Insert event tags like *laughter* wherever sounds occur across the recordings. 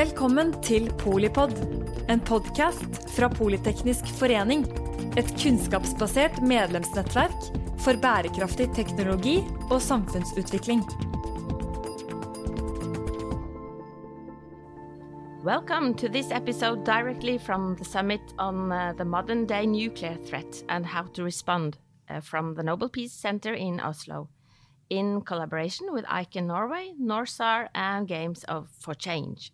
Velkommen til Polipod, en podkast fra Politeknisk forening. Et kunnskapsbasert medlemsnettverk for bærekraftig teknologi og samfunnsutvikling. Welcome to this episode directly from the summit on uh, the modern day nuclear threat and how to respond uh, from the Nobel Peace Center in Oslo, in collaboration with ICANN Norway, NORSAR, and Games of for Change.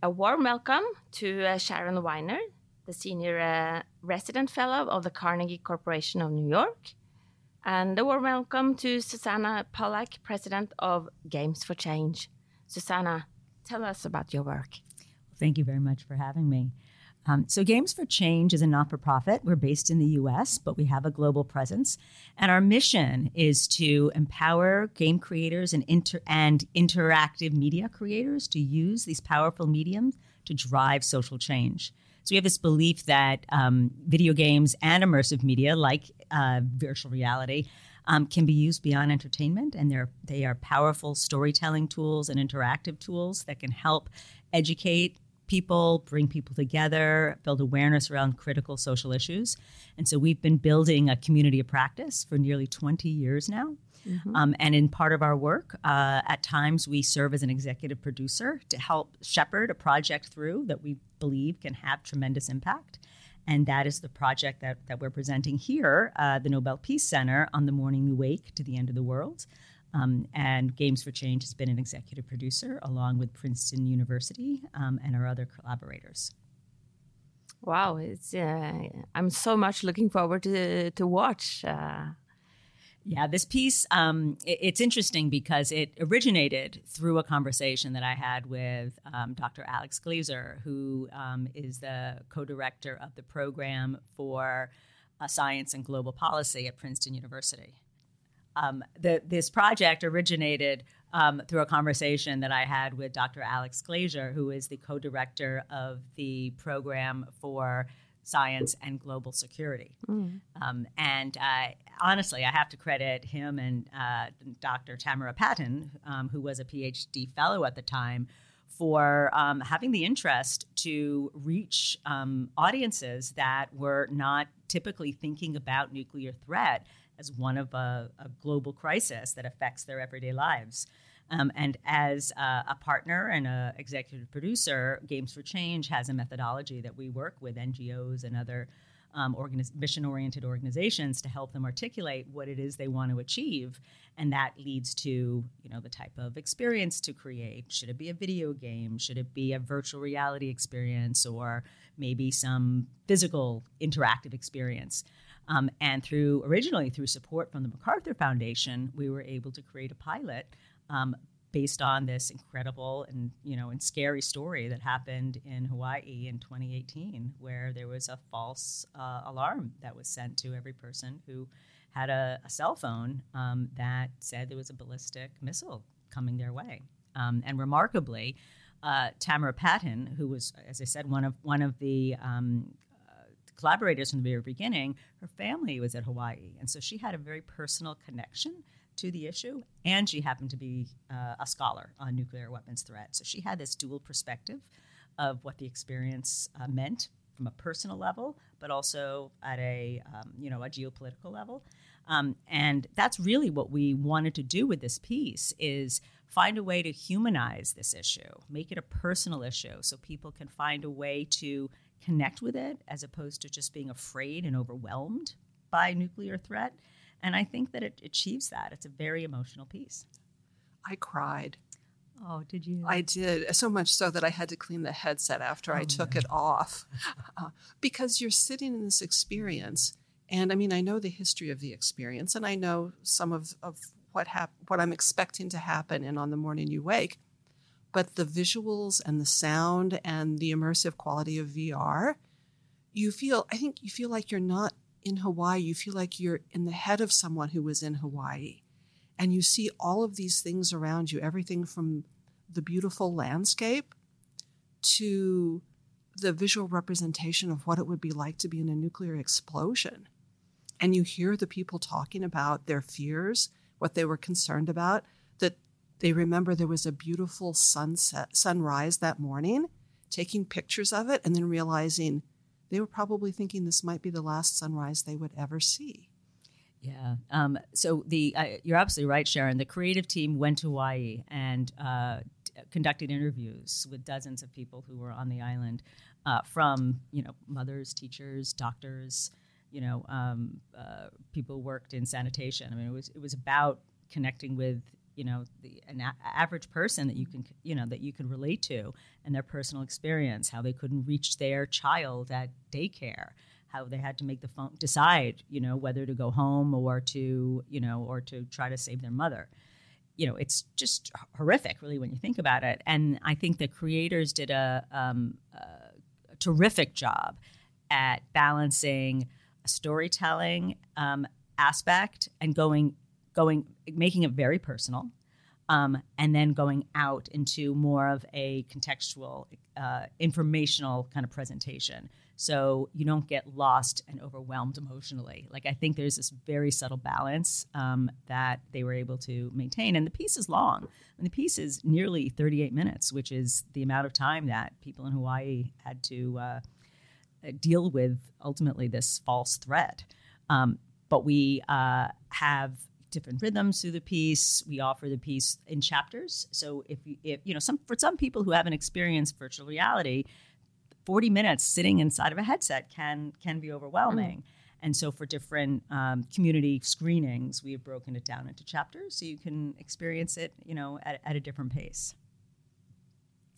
A warm welcome to uh, Sharon Weiner, the Senior uh, Resident Fellow of the Carnegie Corporation of New York, and a warm welcome to Susanna Pollack, President of Games for Change. Susanna, tell us about your work. Thank you very much for having me. Um, so, Games for Change is a not for profit. We're based in the US, but we have a global presence. And our mission is to empower game creators and, inter- and interactive media creators to use these powerful mediums to drive social change. So, we have this belief that um, video games and immersive media, like uh, virtual reality, um, can be used beyond entertainment, and they're they are powerful storytelling tools and interactive tools that can help educate people, bring people together, build awareness around critical social issues. And so we've been building a community of practice for nearly 20 years now. Mm-hmm. Um, and in part of our work, uh, at times we serve as an executive producer to help shepherd a project through that we believe can have tremendous impact. And that is the project that, that we're presenting here, uh, the Nobel Peace Center, on the morning we wake to the end of the world. Um, and Games for Change has been an executive producer along with Princeton University um, and our other collaborators. Wow, it's uh, I'm so much looking forward to to watch. Uh, yeah, this piece um, it, it's interesting because it originated through a conversation that I had with um, Dr. Alex Glaser, who um, is the co-director of the program for uh, science and global policy at Princeton University. Um, the, this project originated um, through a conversation that I had with Dr. Alex Glaser, who is the co director of the program for science and global security. Mm. Um, and uh, honestly, I have to credit him and uh, Dr. Tamara Patton, um, who was a PhD fellow at the time, for um, having the interest to reach um, audiences that were not typically thinking about nuclear threat as one of a, a global crisis that affects their everyday lives. Um, and as uh, a partner and an executive producer, Games for Change has a methodology that we work with NGOs and other um, organiz- mission-oriented organizations to help them articulate what it is they want to achieve, and that leads to you know the type of experience to create. Should it be a video game? Should it be a virtual reality experience, or maybe some physical interactive experience? Um, and through originally through support from the MacArthur Foundation, we were able to create a pilot um, based on this incredible and you know and scary story that happened in Hawaii in 2018, where there was a false uh, alarm that was sent to every person who had a, a cell phone um, that said there was a ballistic missile coming their way. Um, and remarkably, uh, Tamara Patton, who was, as I said, one of one of the um, collaborators from the very beginning, her family was at Hawaii. And so she had a very personal connection to the issue. And she happened to be uh, a scholar on nuclear weapons threat. So she had this dual perspective of what the experience uh, meant from a personal level, but also at a, um, you know, a geopolitical level. Um, and that's really what we wanted to do with this piece is find a way to humanize this issue, make it a personal issue so people can find a way to connect with it as opposed to just being afraid and overwhelmed by nuclear threat. And I think that it achieves that. It's a very emotional piece. I cried. Oh, did you? I did. So much so that I had to clean the headset after oh, I took no. it off. *laughs* Uh, because you're sitting in this experience. And I mean, I know the history of the experience and I know some of, of what, hap- what I'm expecting to happen and on the morning you wake but the visuals and the sound and the immersive quality of VR, you feel, I think you feel like you're not in Hawaii. You feel like you're in the head of someone who was in Hawaii. And you see all of these things around you, everything from the beautiful landscape to the visual representation of what it would be like to be in a nuclear explosion. And you hear the people talking about their fears, what they were concerned about, that They remember there was a beautiful sunset, sunrise that morning, taking pictures of it, and then realizing they were probably thinking this might be the last sunrise they would ever see. Yeah. Um, so the uh, you're absolutely right, Sharon. The creative team went to Hawaii and uh, conducted interviews with dozens of people who were on the island, uh, from you know mothers, teachers, doctors, you know um, uh, people worked in sanitation. I mean, it was it was about connecting with you know the an a- average person that you can you know that you can relate to and their personal experience, how they couldn't reach their child at daycare how they had to make the phone decide, you know, whether to go home or to, you know, or to try to save their mother. You know, it's just horrific, really, when you think about it. And I think the creators did a, um, a terrific job at balancing a storytelling um, aspect and going, going, making it very personal, um, and then going out into more of a contextual, uh, informational kind of presentation so you don't get lost and overwhelmed emotionally. Like I think there's this very subtle balance um, that they were able to maintain, and the piece is long. And the piece is nearly 38 minutes, which is the amount of time that people in Hawaii had to uh, deal with ultimately this false threat. Um, but we uh, have different rhythms through the piece. We offer the piece in chapters. So if you, if you know some for some people who haven't experienced virtual reality, 40 minutes sitting inside of a headset can can be overwhelming. Mm. And so, for different um, community screenings, we have broken it down into chapters so you can experience it, you know, at, at a different pace.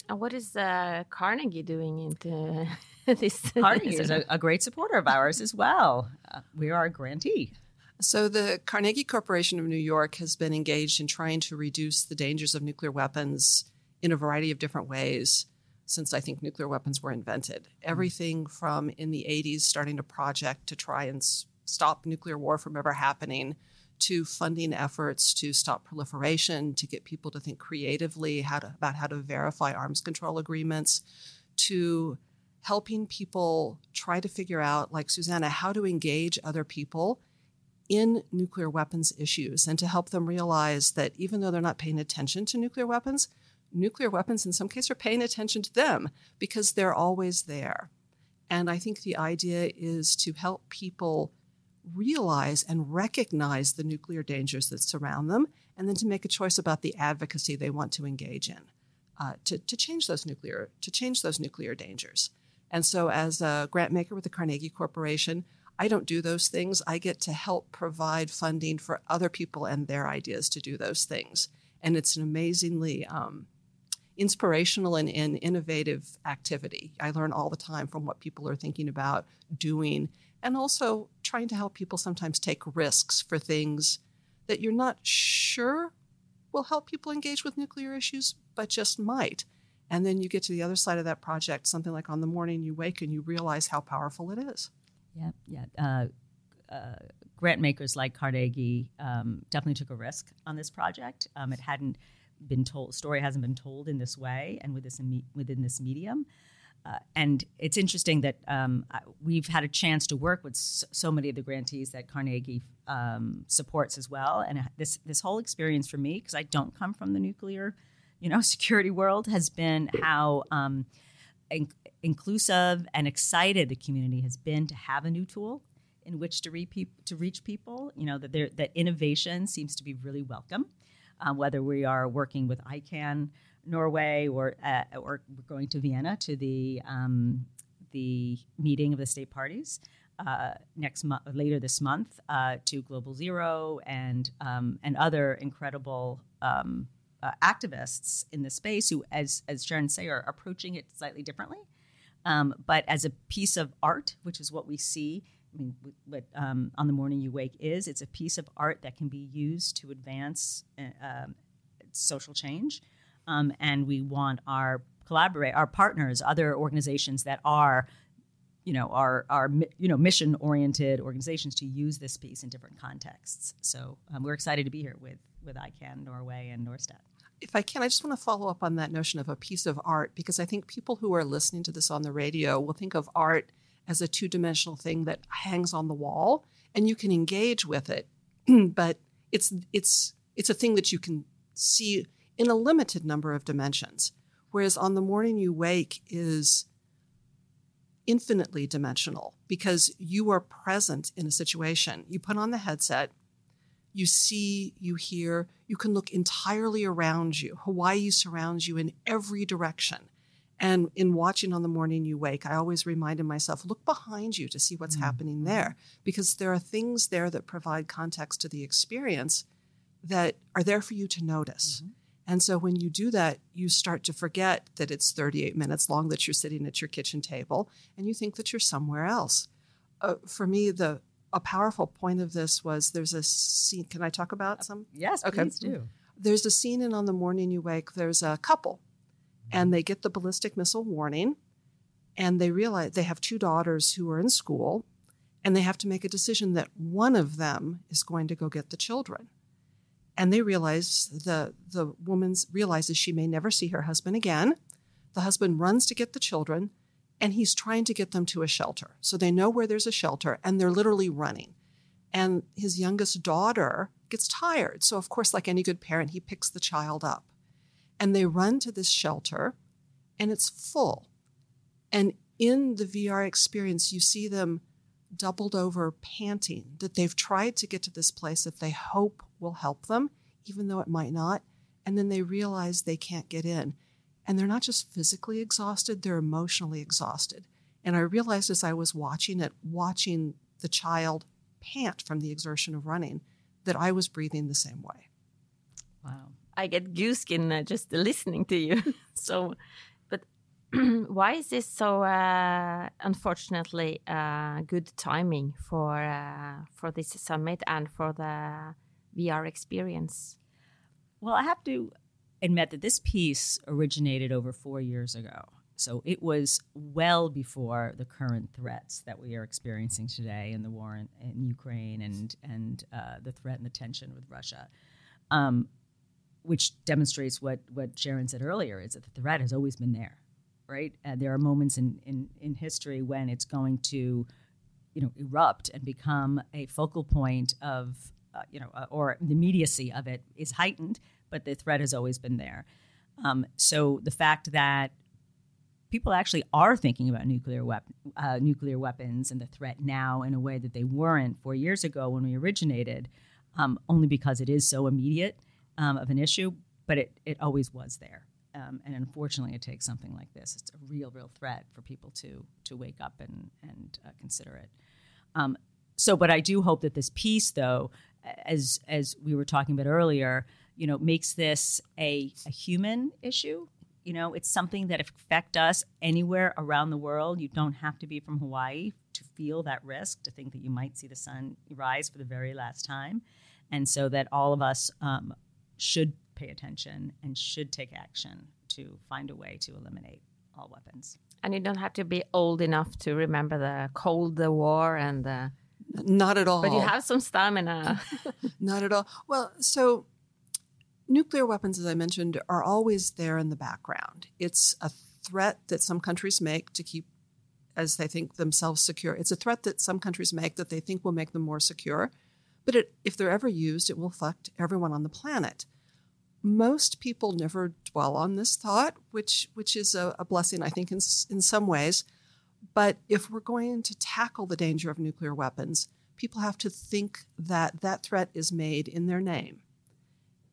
And what is uh, Carnegie doing into *laughs* this? Carnegie is *laughs* a, a, great supporter of ours as well. Uh, we are a grantee. So, the Carnegie Corporation of New York has been engaged in trying to reduce the dangers of nuclear weapons in a variety of different ways since I think nuclear weapons were invented. Mm-hmm. Everything from in the 80s starting a project to try and s- stop nuclear war from ever happening to funding efforts to stop proliferation, to get people to think creatively how to, about how to verify arms control agreements, to helping people try to figure out, like Susanna, how to engage other people in nuclear weapons issues and to help them realize that even though they're not paying attention to nuclear weapons, nuclear weapons in some cases are paying attention to them because they're always there. And I think the idea is to help people realize and recognize the nuclear dangers that surround them, and then to make a choice about the advocacy they want to engage in uh, to, to change those nuclear to change those nuclear dangers. And so, as a grant maker with the Carnegie Corporation, I don't do those things. I get to help provide funding for other people and their ideas to do those things. And it's an amazingly um, inspirational and, and innovative activity. I learn all the time from what people are thinking about doing, and also trying to help people sometimes take risks for things that you're not sure will help people engage with nuclear issues, but just might. And then you get to the other side of that project, something like on the morning you wake and you realize how powerful it is. Yeah, yeah. Uh, uh, grant makers like Carnegie um, definitely took a risk on this project. Um, it hadn't been told story hasn't been told in this way and with this within this medium uh, and it's interesting that um, we've had a chance to work with so, many of the grantees that Carnegie um, supports as well. And this this whole experience for me, because I don't come from the nuclear, you know, *laughs* security world, has been how um, in- inclusive and excited the community has been to have a new tool in which to, re- to reach people. You know that that innovation seems to be really welcome um, whether we are working with ICAN Norway or uh, or going to Vienna to the um, the meeting of the state parties uh, next month, later this month, uh, to Global Zero and um, and other incredible um, uh, activists in the space who, as as Sharon say, are approaching it slightly differently, um, but as a piece of art, which is what we see I mean, what um, On the Morning You Wake is, it's a piece of art that can be used to advance uh, um, social change. Um, and we want our collaborate, our partners, other organizations that are, you know, are are you know mission oriented organizations to use this piece in different contexts. So um, we're excited to be here with with ICAN Norway and NORSAR if I can, I just want to follow up on that notion of a piece of art because I think people who are listening to this on the radio will think of art as a two dimensional thing that hangs on the wall and you can engage with it. *clears throat* but it's it's it's a thing that you can see in a limited number of dimensions. Whereas on the morning you wake is infinitely dimensional because you are present in a situation. You put on the headset, you see, you hear, you can look entirely around you. Hawaii surrounds you in every direction. And in watching on the morning you wake, I always reminded myself look behind you to see what's mm-hmm. happening there because there are things there that provide context to the experience that are there for you to notice. Mm-hmm. And so when you do that, you start to forget that it's 38 minutes long that you're sitting at your kitchen table and you think that you're somewhere else. Uh, for me, the a powerful point of this was there's a scene. Can I talk about some? Yes, okay. please do. There's a scene in On the Morning You Wake. There's a couple, and they get the ballistic missile warning, and they realize they have two daughters who are in school, and they have to make a decision that one of them is going to go get the children and they realize the the woman realizes she may never see her husband again. The husband runs to get the children, and he's trying to get them to a shelter. So they know where there's a shelter, and they're literally running. And his youngest daughter gets tired. So, of course, like any good parent, he picks the child up. And they run to this shelter, and it's full. And in the VR experience, you see them doubled over, panting, that they've tried to get to this place that they hope will help them, even though it might not. And then they realize they can't get in. And they're not just physically exhausted, they're emotionally exhausted. And I realized as I was watching it, watching the child pant from the exertion of running, that I was breathing the same way. Wow. I get goosebumps uh, just listening to you. *laughs* so but *clears throat* why is this so uh, unfortunately uh, good timing for uh, for this summit and for the VR experience? Well, I have to admit that this piece originated over four years ago. So it was well before the current threats that we are experiencing today in the war in, in Ukraine and and uh, the threat and the tension with Russia. Um, which demonstrates what, what Sharon said earlier is that the threat has always been there right? And there are moments in, in, in history when it's going to, you know, erupt and become a focal point of, uh, you know, uh, or the immediacy of it is heightened, but the threat has always been there. Um, so the fact that people actually are thinking about nuclear weapon, uh, nuclear weapons and the threat now in a way that they weren't four years ago when we originated, um, only because it is so immediate um, of an issue, but it, it always was there. Um, and unfortunately, it takes something like this. It's a real, real threat for people to to wake up and and uh, consider it. Um, so, but I do hope that this piece, though, as as we were talking about earlier, you know, makes this a, a human issue. You know, it's something that affect us anywhere around the world. You don't have to be from Hawaii to feel that risk, to think that you might see the sun rise for the very last time, and so that all of us um, should pay attention and should take action to find a way to eliminate all weapons. And you don't have to be old enough to remember the Cold the War and the. Not at all. But you have some stamina. *laughs* Not at all. Well, so nuclear weapons, as I mentioned, are always there in the background. It's a threat that some countries make to keep, as they think themselves secure. It's a threat that some countries make that they think will make them more secure. But it, if they're ever used, it will affect everyone on the planet most people never dwell on this thought, which which is a, a, blessing, I think, in in some ways. But if we're going to tackle the danger of nuclear weapons, people have to think that that threat is made in their name,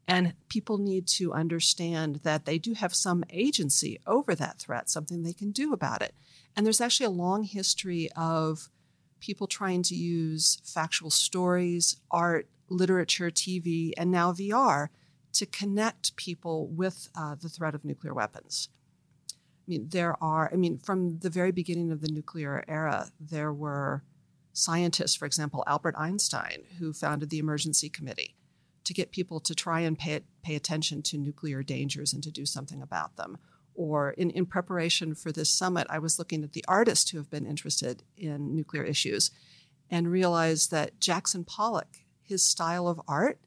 and people need to understand that they do have some agency over that threat, something they can do about it. And there's actually a long history of people trying to use factual stories, art, literature, TV, and now VR to connect people with uh, the threat of nuclear weapons. I mean, there are, I mean, from the very beginning of the nuclear era, there were scientists, for example, Albert Einstein, who founded the Emergency Committee to get people to try and pay, pay attention to nuclear dangers and to do something about them. Or in, in preparation for this summit, I was looking at the artists who have been interested in nuclear issues and realized that Jackson Pollock, his style of art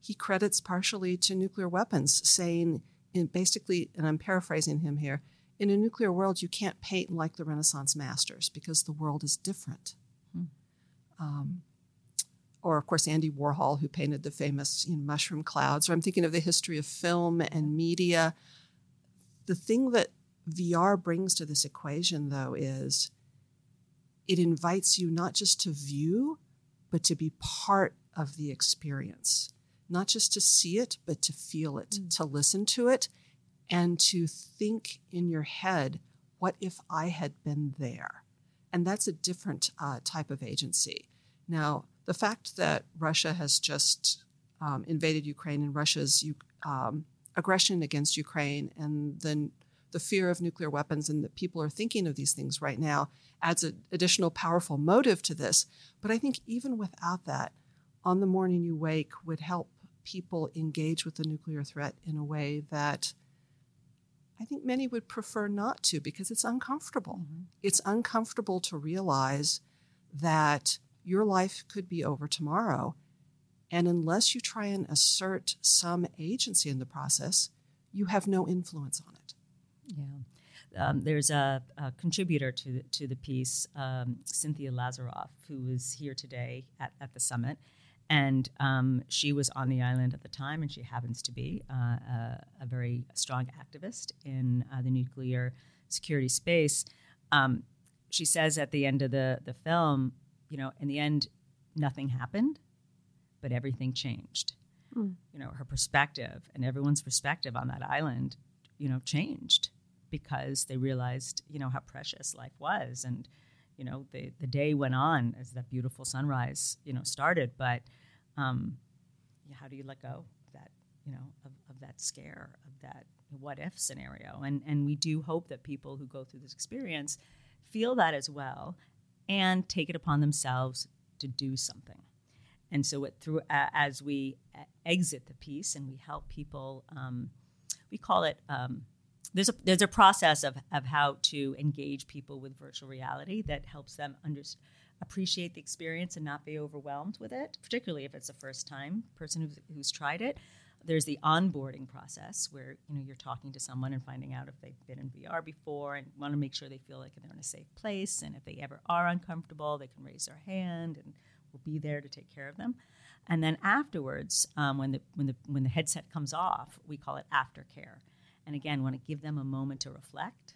he credits partially to nuclear weapons, saying, in basically, and I'm paraphrasing him here, in a nuclear world, you can't paint like the Renaissance masters because the world is different. Hmm. Um, or of course Andy Warhol, who painted the famous you know, mushroom clouds. Or I'm thinking of the history of film and media. The thing that VR brings to this equation, though, is it invites you not just to view, but to be part of the experience. Not just to see it, but to feel it, mm. to listen to it, and to think in your head, what if I had been there? And that's a different uh, type of agency. Now, the fact that Russia has just um, invaded Ukraine and Russia's um, aggression against Ukraine and then the fear of nuclear weapons and that people are thinking of these things right now adds an additional powerful motive to this. But I think even without that, on the morning you wake would help people engage with the nuclear threat in a way that I think many would prefer not to because it's uncomfortable. Mm-hmm. It's uncomfortable to realize that your life could be over tomorrow. And unless you try and assert some agency in the process, you have no influence on it. Yeah. Um, there's a, a, contributor to the, to the piece, um, Cynthia Lazaroff, who is here today at, at the summit. And um, she was on the island at the time, and she happens to be uh, a, a, very strong activist in uh, the nuclear security space. Um, she says at the end of the, the film, you know, in the end, nothing happened, but everything changed. Mm. You know, her perspective and everyone's perspective on that island, you know, changed because they realized, you know, how precious life was. And, you know, the, the day went on as that beautiful sunrise, you know, started. But um, how do you let go of that, you know, of, of that scare, of that what if scenario? And, and we do hope that people who go through this experience feel that as well and take it upon themselves to do something. And so, it, through uh, as we exit the piece and we help people, um, we call it um, there's a there's a process of of how to engage people with virtual reality that helps them under, appreciate the experience and not be overwhelmed with it, particularly if it's a first time person who's, who's tried it. There's the onboarding process where you know you're talking to someone and finding out if they've been in VR before and want to make sure they feel like they're in a safe place and if they ever are uncomfortable, they can raise their hand and we'll be there to take care of them. And then afterwards, um, when the when the when the headset comes off, we call it aftercare and again, want to give them a moment to reflect.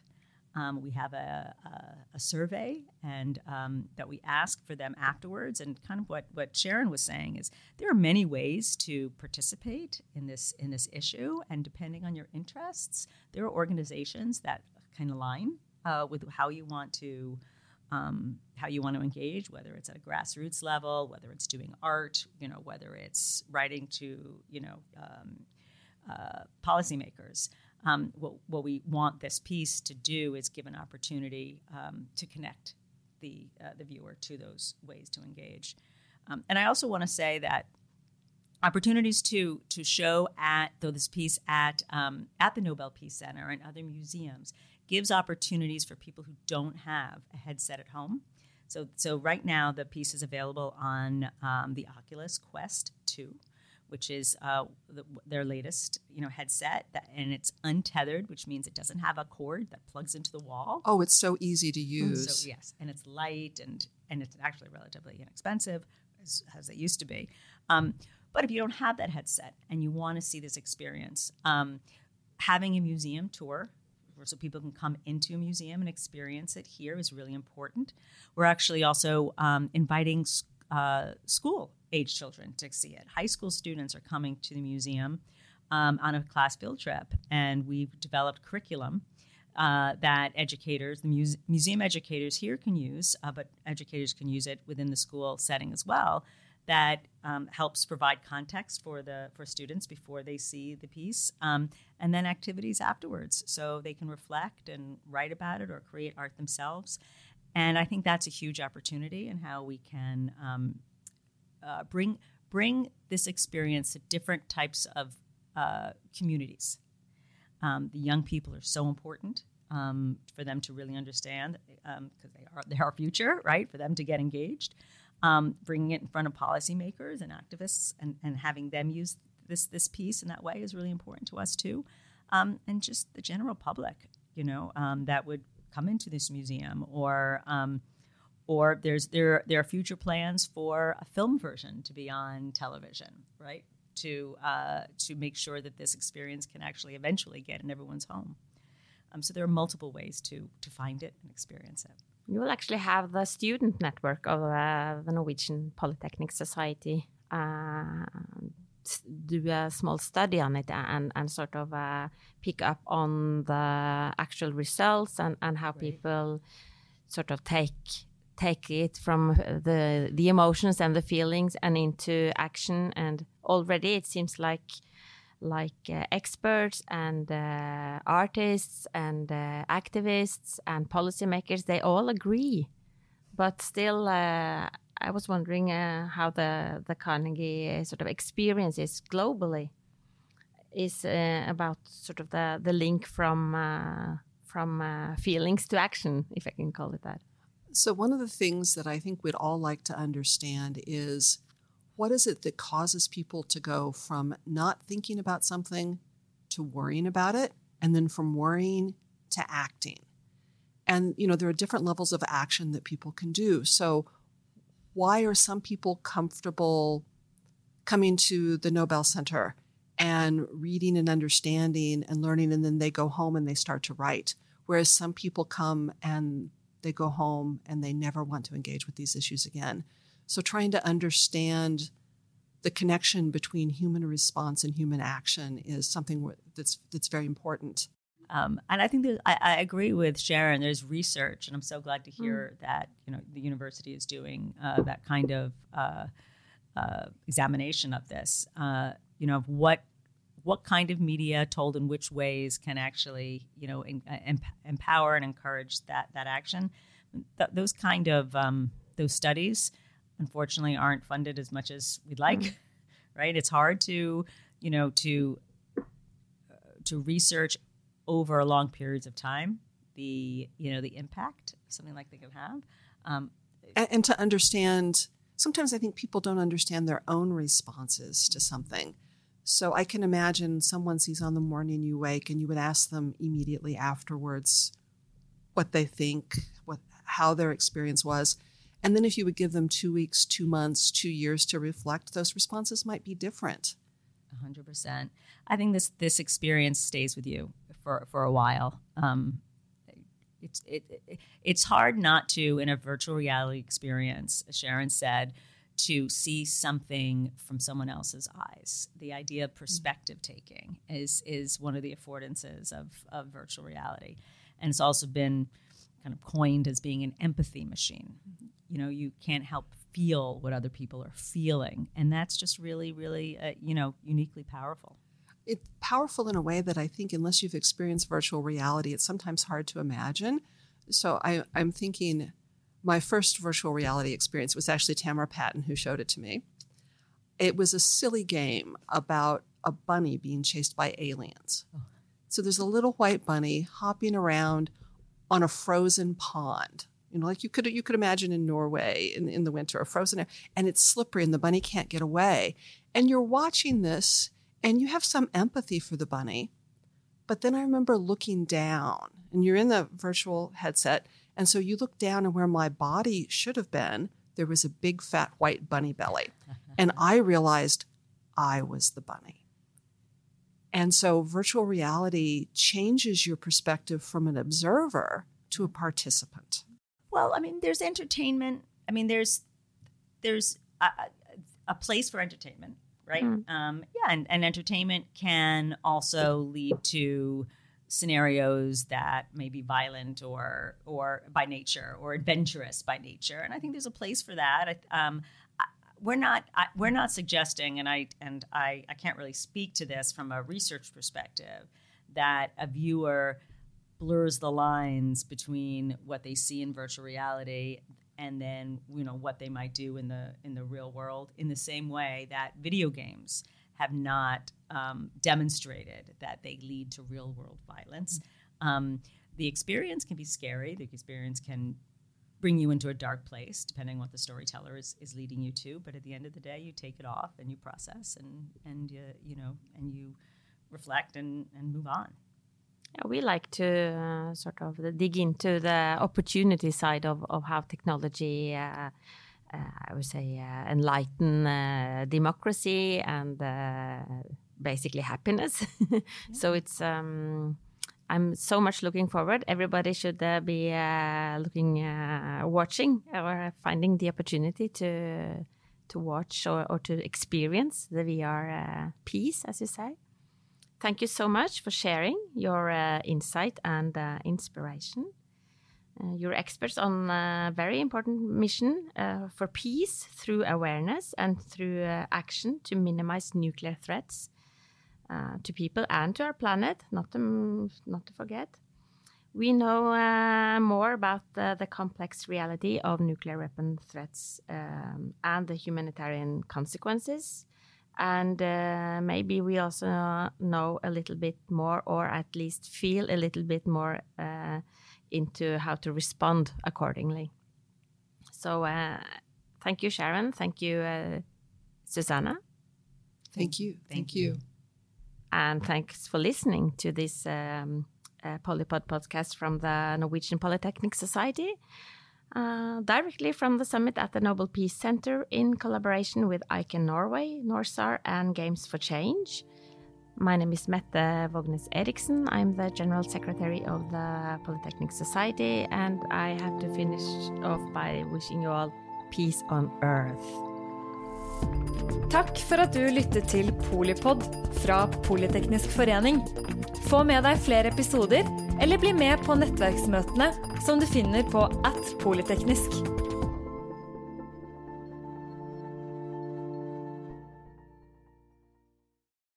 Um, we have a, a, a survey and um, that we ask for them afterwards. And kind of what, what Sharon was saying is there are many ways to participate in this in this issue, and depending on your interests, there are organizations that kind of align uh, with how you want to um, how you want to engage, whether it's at a grassroots level, whether it's doing art, you know, whether it's writing to you know um, uh, policymakers um, what, what, we want this piece to do is give an opportunity um, to connect the, uh, the viewer to those ways to engage. Um, and I also want to say that opportunities to to show at though this piece at um, at the Nobel Peace Center and other museums gives opportunities for people who don't have a headset at home. So so right now the piece is available on um, the Oculus Quest 2 which is uh, the, their latest, you know, headset, that, and it's untethered, which means it doesn't have a cord that plugs into the wall. Oh, it's so easy to use. So, yes, and it's light and and it's actually relatively inexpensive, as, as it used to be. Um, but if you don't have that headset and you want to see this experience, um, having a museum tour so people can come into a museum and experience it here is really important. We're actually also um, inviting uh, school age children to see it. High school students are coming to the museum um, on a class field trip, and we've developed curriculum uh, that educators, the muse- museum educators here can use, uh, but educators can use it within the school setting as well. That um, helps provide context for the for students before they see the piece, um, and then activities afterwards, so they can reflect and write about it or create art themselves. And I think that's a huge opportunity in how we can um, uh, bring bring this experience to different types of uh, communities. Um, the young people are so important um, for them to really understand because um, they are they're our future, right? For them to get engaged, um, bringing it in front of policymakers and activists, and, and having them use this this piece in that way is really important to us too, um, and just the general public, you know, um, that would come into this museum or or there's there there are future plans for a film version to be on television, right? To uh, to make sure that this experience can actually eventually get in everyone's home. Um, so there are multiple ways to to find it and experience it. You will actually have the student network of uh, the Norwegian Polytechnic Society uh, do a small study on it and, and sort of uh, pick up on the actual results and, and how right. people sort of take take it from the the emotions and the feelings and into action. And already it seems like like uh, experts and uh, artists and uh, activists and policymakers they all agree. But still uh, i was wondering uh, how the the carnegie uh, sort of experiences globally. Is about sort of the the link from from feelings to action if i can call it that so one of the things that i think we'd all like to understand is what is it that causes people to go from not thinking about something to worrying about it and then from worrying to acting? And you know there are different levels of action that people can do. So why are some people comfortable coming to the nobel center and reading and understanding and learning and then they go home and they start to write? Whereas some people come and they go home and they never want to engage with these issues again so, trying to understand the connection between human response and human action is something that's that's very important. Um, and I think that I, I, agree with Sharon. There's research, and I'm so glad to mm. hear mm. that you know the university is doing uh, that kind of uh, uh, examination of this. Uh, you know, of what what kind of media told in which ways can actually you know in, uh, empower and encourage that that action. Th- those kind of um, those studies unfortunately aren't funded as much as we'd like mm. *laughs* right it's hard to you know to uh, to research over long periods of time the you know the impact something like they can have um, and, and to understand sometimes i think people don't understand their own responses to something so i can imagine someone sees on the morning you wake and you would ask them immediately afterwards what they think what how their experience was and then if you would give them two weeks, two months, two years to reflect, those responses might be different. 100%. I think this this experience stays with you for, for a while. Um, it's it, it, it's hard not to in a virtual reality experience, as Sharon said, to see something from someone else's eyes. The idea of perspective taking is is one of the affordances of, of virtual reality, and it's also been kind of coined as being an empathy machine. You know you can't help feel what other people are feeling. And that's just really really uh, you know uniquely powerful. It's powerful in a way that i think unless you've experienced virtual reality it's sometimes hard to imagine. So I, i'm thinking my first virtual reality experience was actually tamara patton who showed it to me it was a silly game about a bunny being chased by aliens oh. so there's a little white bunny hopping around on a frozen pond you know, like you could you could imagine in Norway in, in the winter, a frozen air, and it's slippery and the bunny can't get away. And you're watching this and you have some empathy for the bunny. But then I remember looking down, and you're in the virtual headset, and so you look down and where my body should have been, there was a big fat white bunny belly. *laughs* and I realized I was the bunny. And so virtual reality changes your perspective from an observer to a participant. Well, I mean, there's entertainment. I mean, there's there's a, a place for entertainment, right? Mm. Um, yeah, and, and entertainment can also lead to scenarios that may be violent or or by nature or adventurous by nature, and I think there's a place for that. Um, we're not I, we're not suggesting, and I and I I can't really speak to this from a research perspective that a viewer blurs the lines between what they see in virtual reality and then you know what they might do in the in the real world in the same way that video games have not um, demonstrated that they lead to real world violence. Um, the experience can be scary. The experience can bring you into a dark place depending on what the storyteller is, is leading you to. But at the end of the day you take it off and you process and and you, you know and you reflect and, and move on. Yeah, we like to uh, sort of dig into the opportunity side of, of how technology, uh, I would say, uh, enlighten uh, democracy and uh, basically happiness. *laughs* so it's um, I'm so much looking forward. Everybody should be uh, looking, uh, watching, or finding the opportunity to to watch or, or to experience the VR piece, as you say. Thank you so much for sharing your uh, insight and uh, inspiration. Uh, you're experts on a very important mission uh, for peace through awareness and through uh, action to minimize nuclear threats uh, to people and to our planet, not to, not to forget. We know more about the complex reality of nuclear weapon threats um, and the humanitarian consequences and uh, maybe we also know a little bit more or at least feel a little bit more uh, into how to respond accordingly. So uh, thank you sharon. Thank you uh, susanna. Thank you. Thank you. and thanks for listening to this um, uh, Polipod podcast from the norwegian polytechnic society uh, directly from the summit at the Nobel Peace Center in collaboration with ICAN Norway, NorSAR, and Games for Change. My name is Mette Vognes Eriksen. I'm the General Secretary of the Polytechnic Society, and I have to finish off by wishing you all peace on earth. Takk for at du lyttet til Polipod fra Politeknisk forening. Få med deg flere episoder, eller bli med på nettverksmøtene som du finner på at polyteknisk.